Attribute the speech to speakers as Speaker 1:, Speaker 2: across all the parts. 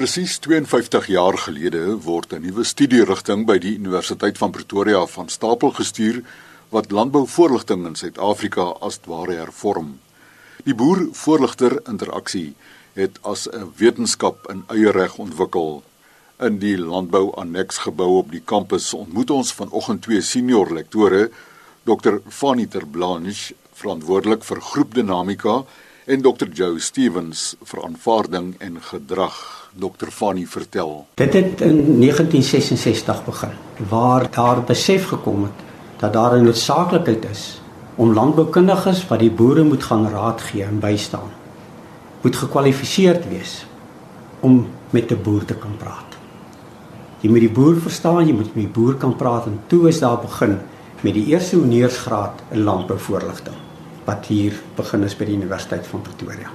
Speaker 1: Presies 52 jaar gelede word 'n nuwe studierigting by die Universiteit van Pretoria van stapel gestuur wat landbouvoorligting in Suid-Afrika as ware hervorm. Die boer-voorligter interaksie het as 'n wetenskap in eie reg ontwikkel. In die landbou anneksgebou op die kampus ontmoet ons vanoggend twee senior lektore, Dr. Fanny Terblanche, verantwoordelik vir groepdinamika en Dr. Joe Stevens vir aanvaarding en gedrag. Dr. Fanny vertel.
Speaker 2: Dit het in 1966 begin waar daar besef gekom het dat daar 'n noodsaaklikheid is om landboukundiges wat die boere moet gaan raad gee en bystaan moet gekwalifiseerd wees om met 'n boer te kan praat. Jy moet die boer verstaan, jy moet met die boer kan praat en toe is daar begin met die eerste honeursgraad in landbouvoorligting wat hier begin is by die Universiteit van Pretoria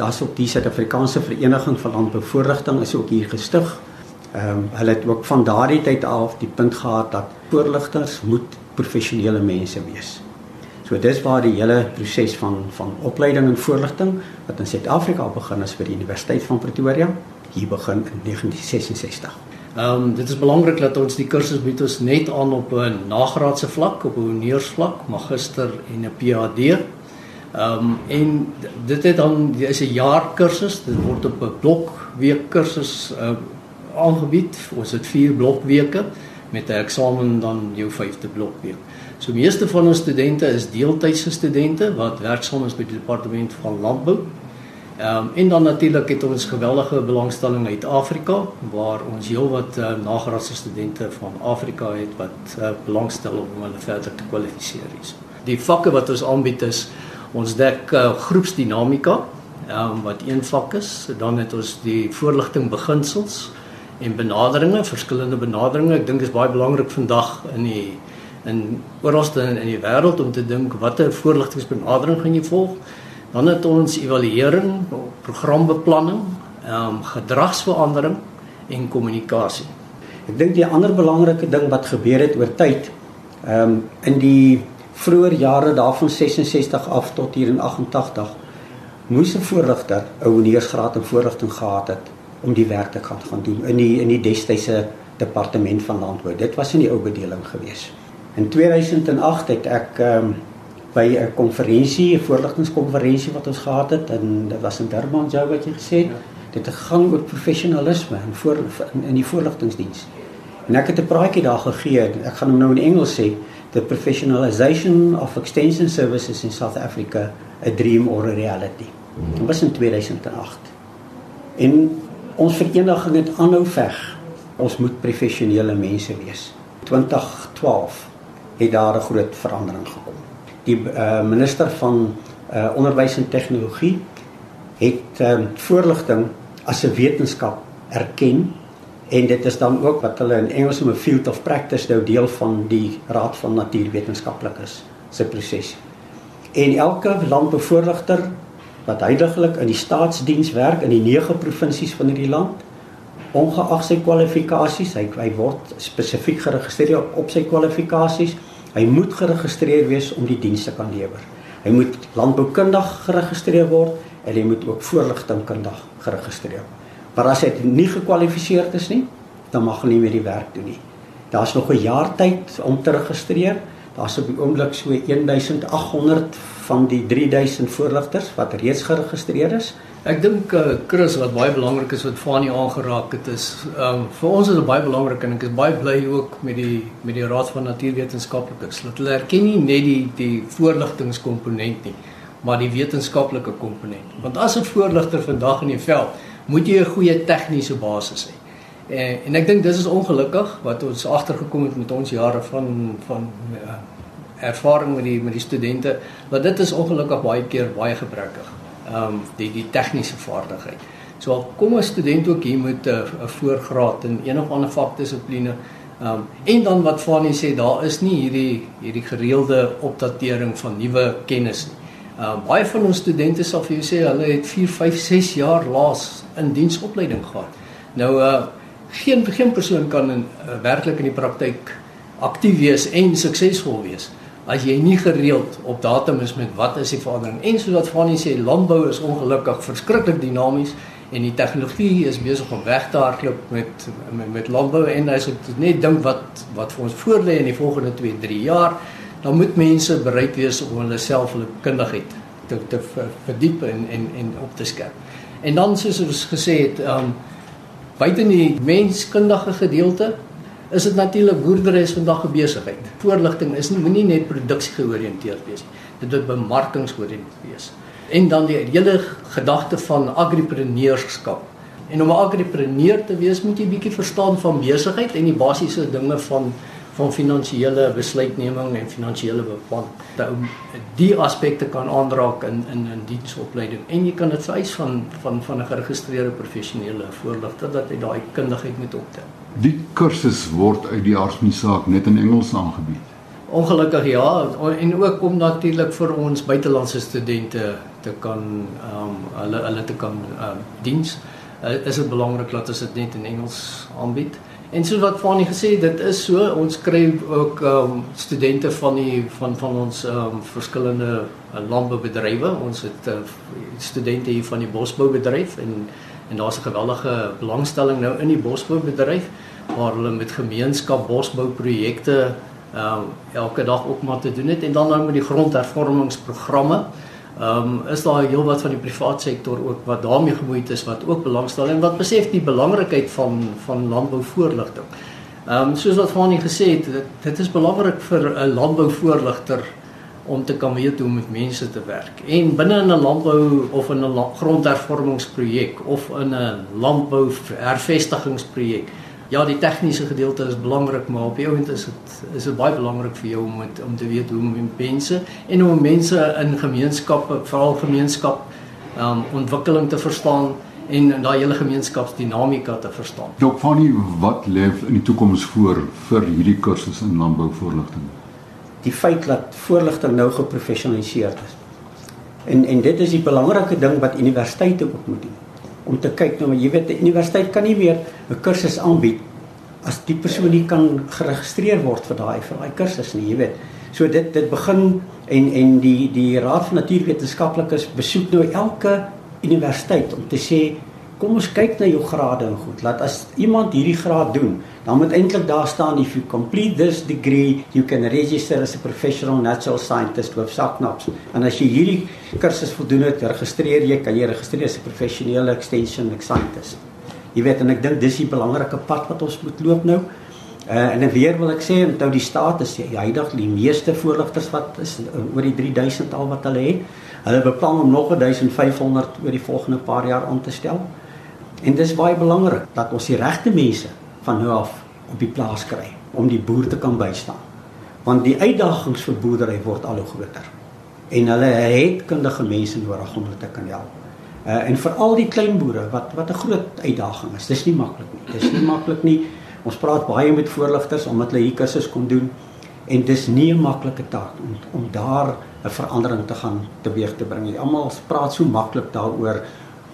Speaker 2: daar's ook die Suid-Afrikaanse Vereniging vir Landbouvoorligting is ook hier gestig. Ehm um, hulle het ook van daardie tyd af die punt gehad dat voorligters moet professionele mense wees. So dis waar die hele proses van van opleiding en voorligting wat in Suid-Afrika begin is vir die Universiteit van Pretoria hier begin in 1966.
Speaker 3: Ehm um, dit is belangrik dat ons die kursus bied ons net aan op 'n nagraadse vlak, op 'n honeursvlak, magister en 'n PhD. Ehm um, en dit het dan is 'n jaar kursus, dit word op 'n blokweek kursus uh, aangebied. Ons het 4 blokweke met 'n eksamen dan jou 5de blokweek. So meeste van ons studente is deeltydse studente wat werksaam is by die departement van landbou. Ehm um, en dan natuurlik het ons geweldige belangstelling uit Afrika waar ons heelwat uh, nagraadse studente van Afrika het wat uh, belangstel om hulle verder te kwalifiseer. Die vakke wat ons aanbied is Ons dek uh, groepsdinamika, um, wat een vak is. Dan het ons die voorligting beginsels en benaderinge, verskillende benaderinge. Ek dink dit is baie belangrik vandag in die in oralste in, in die wêreld om te dink watter voorligtingsbenadering gaan jy volg. Dan het ons evaluering, programbeplanning, ehm um, gedragsverandering en kommunikasie.
Speaker 2: Ek dink die ander belangrike ding wat gebeur het oor tyd, ehm um, in die vroeër jare daarvan 66 af tot hier in 88 moes 'n voorligter 'n honeursgraad in voorligting gehad het om die werk te kan gaan doen in die in die destydse departement van landbou. Dit was in die ou bedeling gewees. In 2008 het ek um, by 'n konferensie, 'n voorligtingskonferensie wat ons gehad het en dit was in Durban, jou wat jy gesê het, dit het gegaan oor professionalisme in voor in, in die voorligtingsdiens. En ek het 'n praatjie daar gegee. Ek gaan hom nou in Engels sê the professionalization of extension services in South Africa a dream or a reality. Dit was in 2008. En ons vereniging het aanhou veg. Ons moet professionele mense wees. 2012 het daar 'n groot verandering gekom. Die uh, minister van uh, onderwys en tegnologie het uh, voorligting as 'n wetenskap erken en dit is dan ook wat hulle in Engels noem 'n field of practice nou deel van die Raad van Natuurwetenskaplikes se proses. En elke landbevoorligter wat heidaglik in die staatsdiens werk in die 9 provinsies van hierdie land ongeag sy kwalifikasies, hy hy word spesifiek geregistreer op sy kwalifikasies. Hy moet geregistreer wees om die dienste kan lewer. Hy moet landboukundig geregistreer word en hy moet ook voorligtingkundig geregistreer word. Maar as hy nie gekwalifiseerd is nie, dan mag hy nie meer die werk doen nie. Daar's nog 'n jaar tyd om te registreer. Daar's op die oomblik so 1800 van die 3000 voorligters wat reeds geregistreer is.
Speaker 3: Ek dink uh, Chris wat baie belangrik is wat Fani aangeraak het is um, vir ons is dit baie belangrik en ek is baie bly ook met die met die Raad van Natuurwetenskaplikes dat hulle erken nie net die die voorligtingskomponent nie, maar die wetenskaplike komponent. Want as 'n voorligter vandag in die veld moet jy 'n goeie tegniese basis hê. En en ek dink dis is ongelukkig wat ons agtergekom het met ons jare van van uh, ervaring met die met die studente, want dit is ongelukkig baie keer baie gebrekkig. Ehm um, die die tegniese vaardigheid. So kom 'n student ook hier met 'n 'n voorgraad in een of ander vakdissipline Ehm um, en dan wat Fanie sê, daar is nie hierdie hierdie gereelde opdatering van nuwe kennis nie. Uh baie van ons studente sal vir jou sê hulle het 4, 5, 6 jaar laas in diensopleiding gehad. Nou uh geen geen persoon kan in uh, werklik in die praktyk aktief wees en suksesvol wees as jy nie gereeld op datum is met wat is die verandering. En soos wat Fanie sê, landbou is ongelukkig verskriklik dinamies en die tegnologie is besig om weg te hardloop met met, met landbou en as ek net dink wat wat vir ons voorlê in die volgende 2, 3 jaar, dan moet mense bereid wees om hulle self hulle kundigheid te te verdiep en en en op te skerp. En dan soos ons gesê het, um buite die menskundige gedeelte is dit natuurlik boerdery is vandag 'n besigheid. Voorligting is nie moenie net produksie georiënteerd wees nie. Dit moet bemarkingsgeoriënteerd wees. En dan die hele gedagte van agripreneurskap. En om 'n agripreneur te wees, moet jy bietjie verstaan van besigheid en die basiese dinge van van finansiële besluitneming en finansiële beplanning. Die aspekte kan aanraak in in 'n die diensopleiding en jy kan dit vereis van van van 'n geregistreerde professionele voorligter dat hy daai kundigheid moet optel.
Speaker 1: Die kursus word uit die aardmesaak net in Engels aangebied.
Speaker 3: Ongelukkig ja en ook om natuurlik vir ons buitelandse studente te kan ehm um, hulle hulle te kan ehm um, diens. Uh, is dit belangrik dat ons dit net in Engels aanbied? En soos wat Fanie gesê het, dit is so, ons kry ook ehm um, studente van die van van ons ehm um, verskillende uh, landboubedrywe. Ons het uh, studente hier van die bosboubedryf en en daar's 'n geweldige belangstelling nou in die bosboubedryf waar hulle met gemeenskap bosbouprojekte ehm um, elke dag ook maar te doen het en dan nou met die grondhervormingsprogramme Ehm um, is daar heelwat van die private sektor ook wat daarmee gemoeid is wat ook belangstel en wat besef die belangrikheid van van landbouvoorligting. Ehm um, soos wat Fanie gesê het, dit, dit is belangrik vir 'n landbouvoorligter om te kan weet hoe om met mense te werk. En binne in 'n landbou of in 'n grondhervormingsprojek of in 'n landbou hervestigingsprojek ja, die tegniese gedeelte is belangrik, maar op die oomblik is dit is dit baie belangrik vir jou om met, om te weet hoe om mense en hoe mense in gemeenskappe, veral gemeenskap um ontwikkeling te verstaan en daai hele gemeenskapsdinamika te verstaan.
Speaker 1: Dok Fanny, wat lê in die toekoms voor vir hierdie kursus in landbouvoorligting?
Speaker 2: Die feit dat voorligting nou geprofessionaliseer is. En en dit is die belangrike ding wat universiteite ook moet doen om te kyk nou jy weet die universiteit kan nie meer 'n kursus aanbied as die persoon nie kan geregistreer word vir daai vir daai kursus nie jy weet so dit dit begin en en die die raad van natuurwetenskaplikes besoek nou elke universiteit om te sê kom ons kyk na jou grade en goed. Laat as iemand hierdie graad doen, dan moet eintlik daar staan if you complete this degree, you can register as a professional natural scientist with SACNAPS. En as jy hierdie kursus voldoen het, registreer jy, kan jy registreer as 'n professionele extension scientist. Jy weet en ek dink dis die belangrike pad wat ons moet loop nou. Uh, en weer wil ek sê onthou die staat is die huidige die meeste voorligters wat is uh, oor die 3000 al wat hulle het. Hulle beplan om nog 1500 oor die volgende paar jaar aan te stel. En dis baie belangrik dat ons die regte mense van nou af op die plaas kry om die boer te kan bystaan. Want die uitdagings vir boerdery word al hoe groter. En hulle het kundige mense nodig om hulle te kan help. Uh en veral die klein boere wat wat 'n groot uitdaging is. Dis nie maklik nie. Dis nie maklik nie. Ons praat baie met voorligters omdat hulle hier kursus kom doen en dis nie 'n maklike taak om om daar 'n verandering te gaan teweeg te bring. Almal praat so maklik daaroor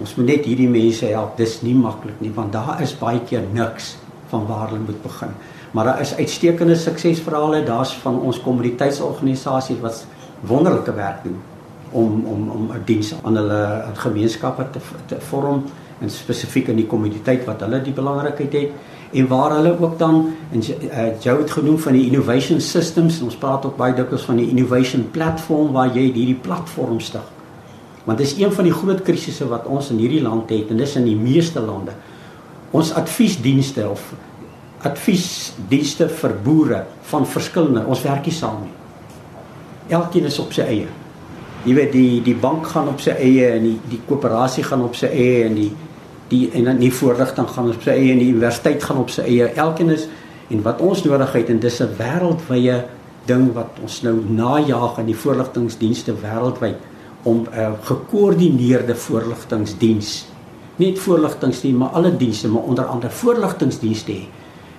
Speaker 2: Ons moet net hierdie mense help. Dis nie maklik nie want daar is baie keer niks van waar hulle moet begin. Maar daar is uitstekende suksesverhale. Daar's van ons kommoditeitsorganisasies wat wonderlike werk doen om om om 'n diens aan hulle gemeenskappe te te vorm en spesifiek in die kommoditeit wat hulle die belangrikheid het en waar hulle ook dan en uh, jou het genoem van die innovation systems ons praat ook baie dikwels van die innovation platform waar jy hierdie platform stig Want dis een van die groot krisisse wat ons in hierdie land het en dis in die meeste lande. Ons adviesdienste of adviesdienste vir boere van verskillende, ons werk nie saam nie. Elkeen is op sy eie. Jy weet die die bank gaan op sy eie en die die koöperasie gaan op sy eie en die die en dan die voorligting gaan op sy eie en die universiteit gaan op sy eie. Elkeen is en wat ons nodig het en dis 'n wêreldwye ding wat ons nou najag in die voorligtingdienste wêreldwyd om 'n uh, gekoördineerde voorligtingdiens nie voorligtingdiens maar alle dienste maar onder andere voorligtingdienste hê.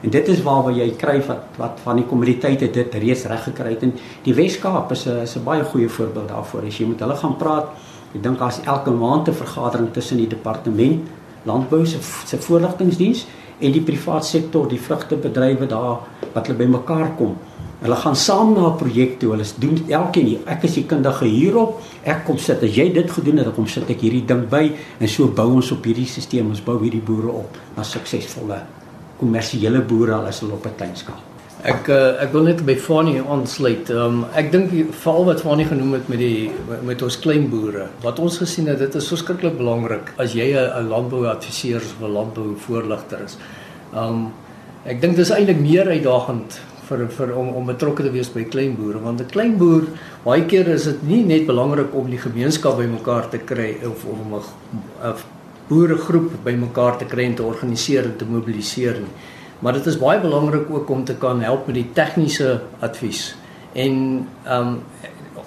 Speaker 2: En dit is waar waar jy kry wat wat van die kommoditeite dit reeds reg gekry het en die Wes-Kaap is 'n is 'n baie goeie voorbeeld daarvoor. As jy met hulle gaan praat, ek dink daar's elke maand 'n vergadering tussen die departement landbou se se voorligtingdiens en die private sektor, die vrugtebedrywe daar wat hulle bymekaar kom Hulle gaan saam na 'n projek toe. Hulle doen elkeen, ek is die kundige hierop. Ek kom sit as jy dit gedoen het, dan kom sit ek hierdie ding by en so bou ons op hierdie stelsel. Ons bou hierdie boere op na suksesvolle kommersiële boere al is hulle op 'n klein skaal.
Speaker 3: Ek uh, ek wil net by Fanie aansluit. Um, ek dink veral wat Fanie genoem het met die met ons klein boere. Wat ons gesien het, dit is verskriklik belangrik as jy 'n landbouadviseur of 'n landbouvoorligter is. Um ek dink dis eintlik meer uitdagend vir vir om om betrokke te wees by klein boere want 'n klein boer baie keer is dit nie net belangrik om die gemeenskap bymekaar te kry of om 'n boeregroep bymekaar te kry en te organiseer en te mobiliseer nie. Maar dit is baie belangrik ook om te kan help met die tegniese advies. En ehm um,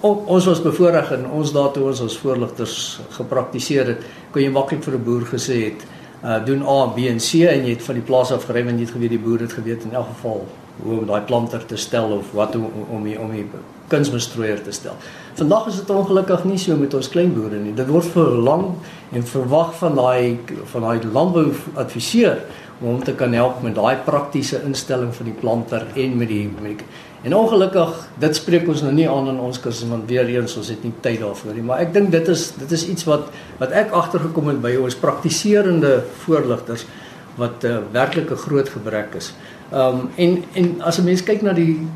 Speaker 3: ons was bevoorreg en ons daartoe ons as voorligters gepraktiseer het kon jy maklik vir 'n boer gesê het uh doen A, B en C en jy het van die plaas af gery en jy het geweet die boer het geweet in elk geval hoe om daai planter te stel of wat om om die, om die kunsmisstrooier te stel. Vandag is dit ongelukkig nie so met ons klein boere nie. Dit word verlang en verwag van daai van daai landbouadviseur om hom te kan help met daai praktiese instelling van die planter en met die met En ongelukkig, dit spreek ons nou nie aan in ons kursus want weer eens ons het nie tyd daarvoor nie, maar ek dink dit is dit is iets wat wat ek agtergekom het by ons praktiserende voorligters wat 'n uh, werklike groot gebrek is. Ehm um, en en as 'n mens kyk na die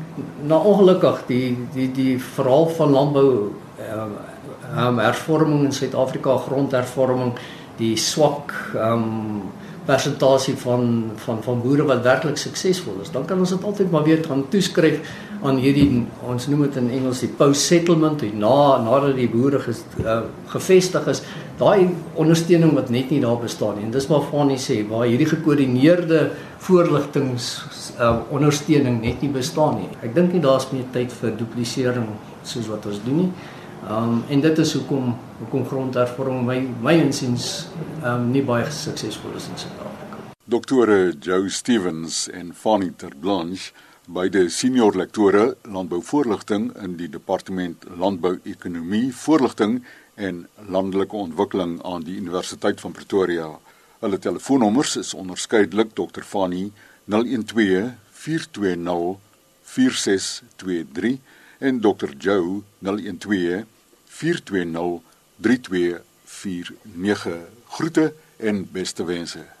Speaker 3: na ongelukkig die die die verhaal van landbou ehm um, hervorming in Suid-Afrika, grondhervorming, die swak ehm um, persentasie van van van boere wat werklik suksesvol is, dan kan ons dit altyd maar weer gaan toeskryf aan hierdie ons noem dit in Engels die post settlement, die na nadat die boere ges, uh, gevestig is, daai ondersteuning wat net nie daar bestaan nie. En dis maar Fanie sê waar hierdie gekoördineerde voorligtings uh, ondersteuning net nie bestaan nie. Ek dink nie daar's meer tyd vir duplisering soos wat ons doen nie. Um en dit is hoekom hoekom grondhervorming my my insiens um nie baie suksesvol is in Suid-Afrika.
Speaker 1: Doktore Joe Stevens en Fanny Terblanche, beide senior lektore landbouvoorligting in die departement landbouekonomie, voorligting en landelike ontwikkeling aan die Universiteit van Pretoria. Hulle telefoonnommers is onderskeidelik Dr. Fanny 012 420 4623 en Dr. Joe 012 420 3249. Groete en beste wense.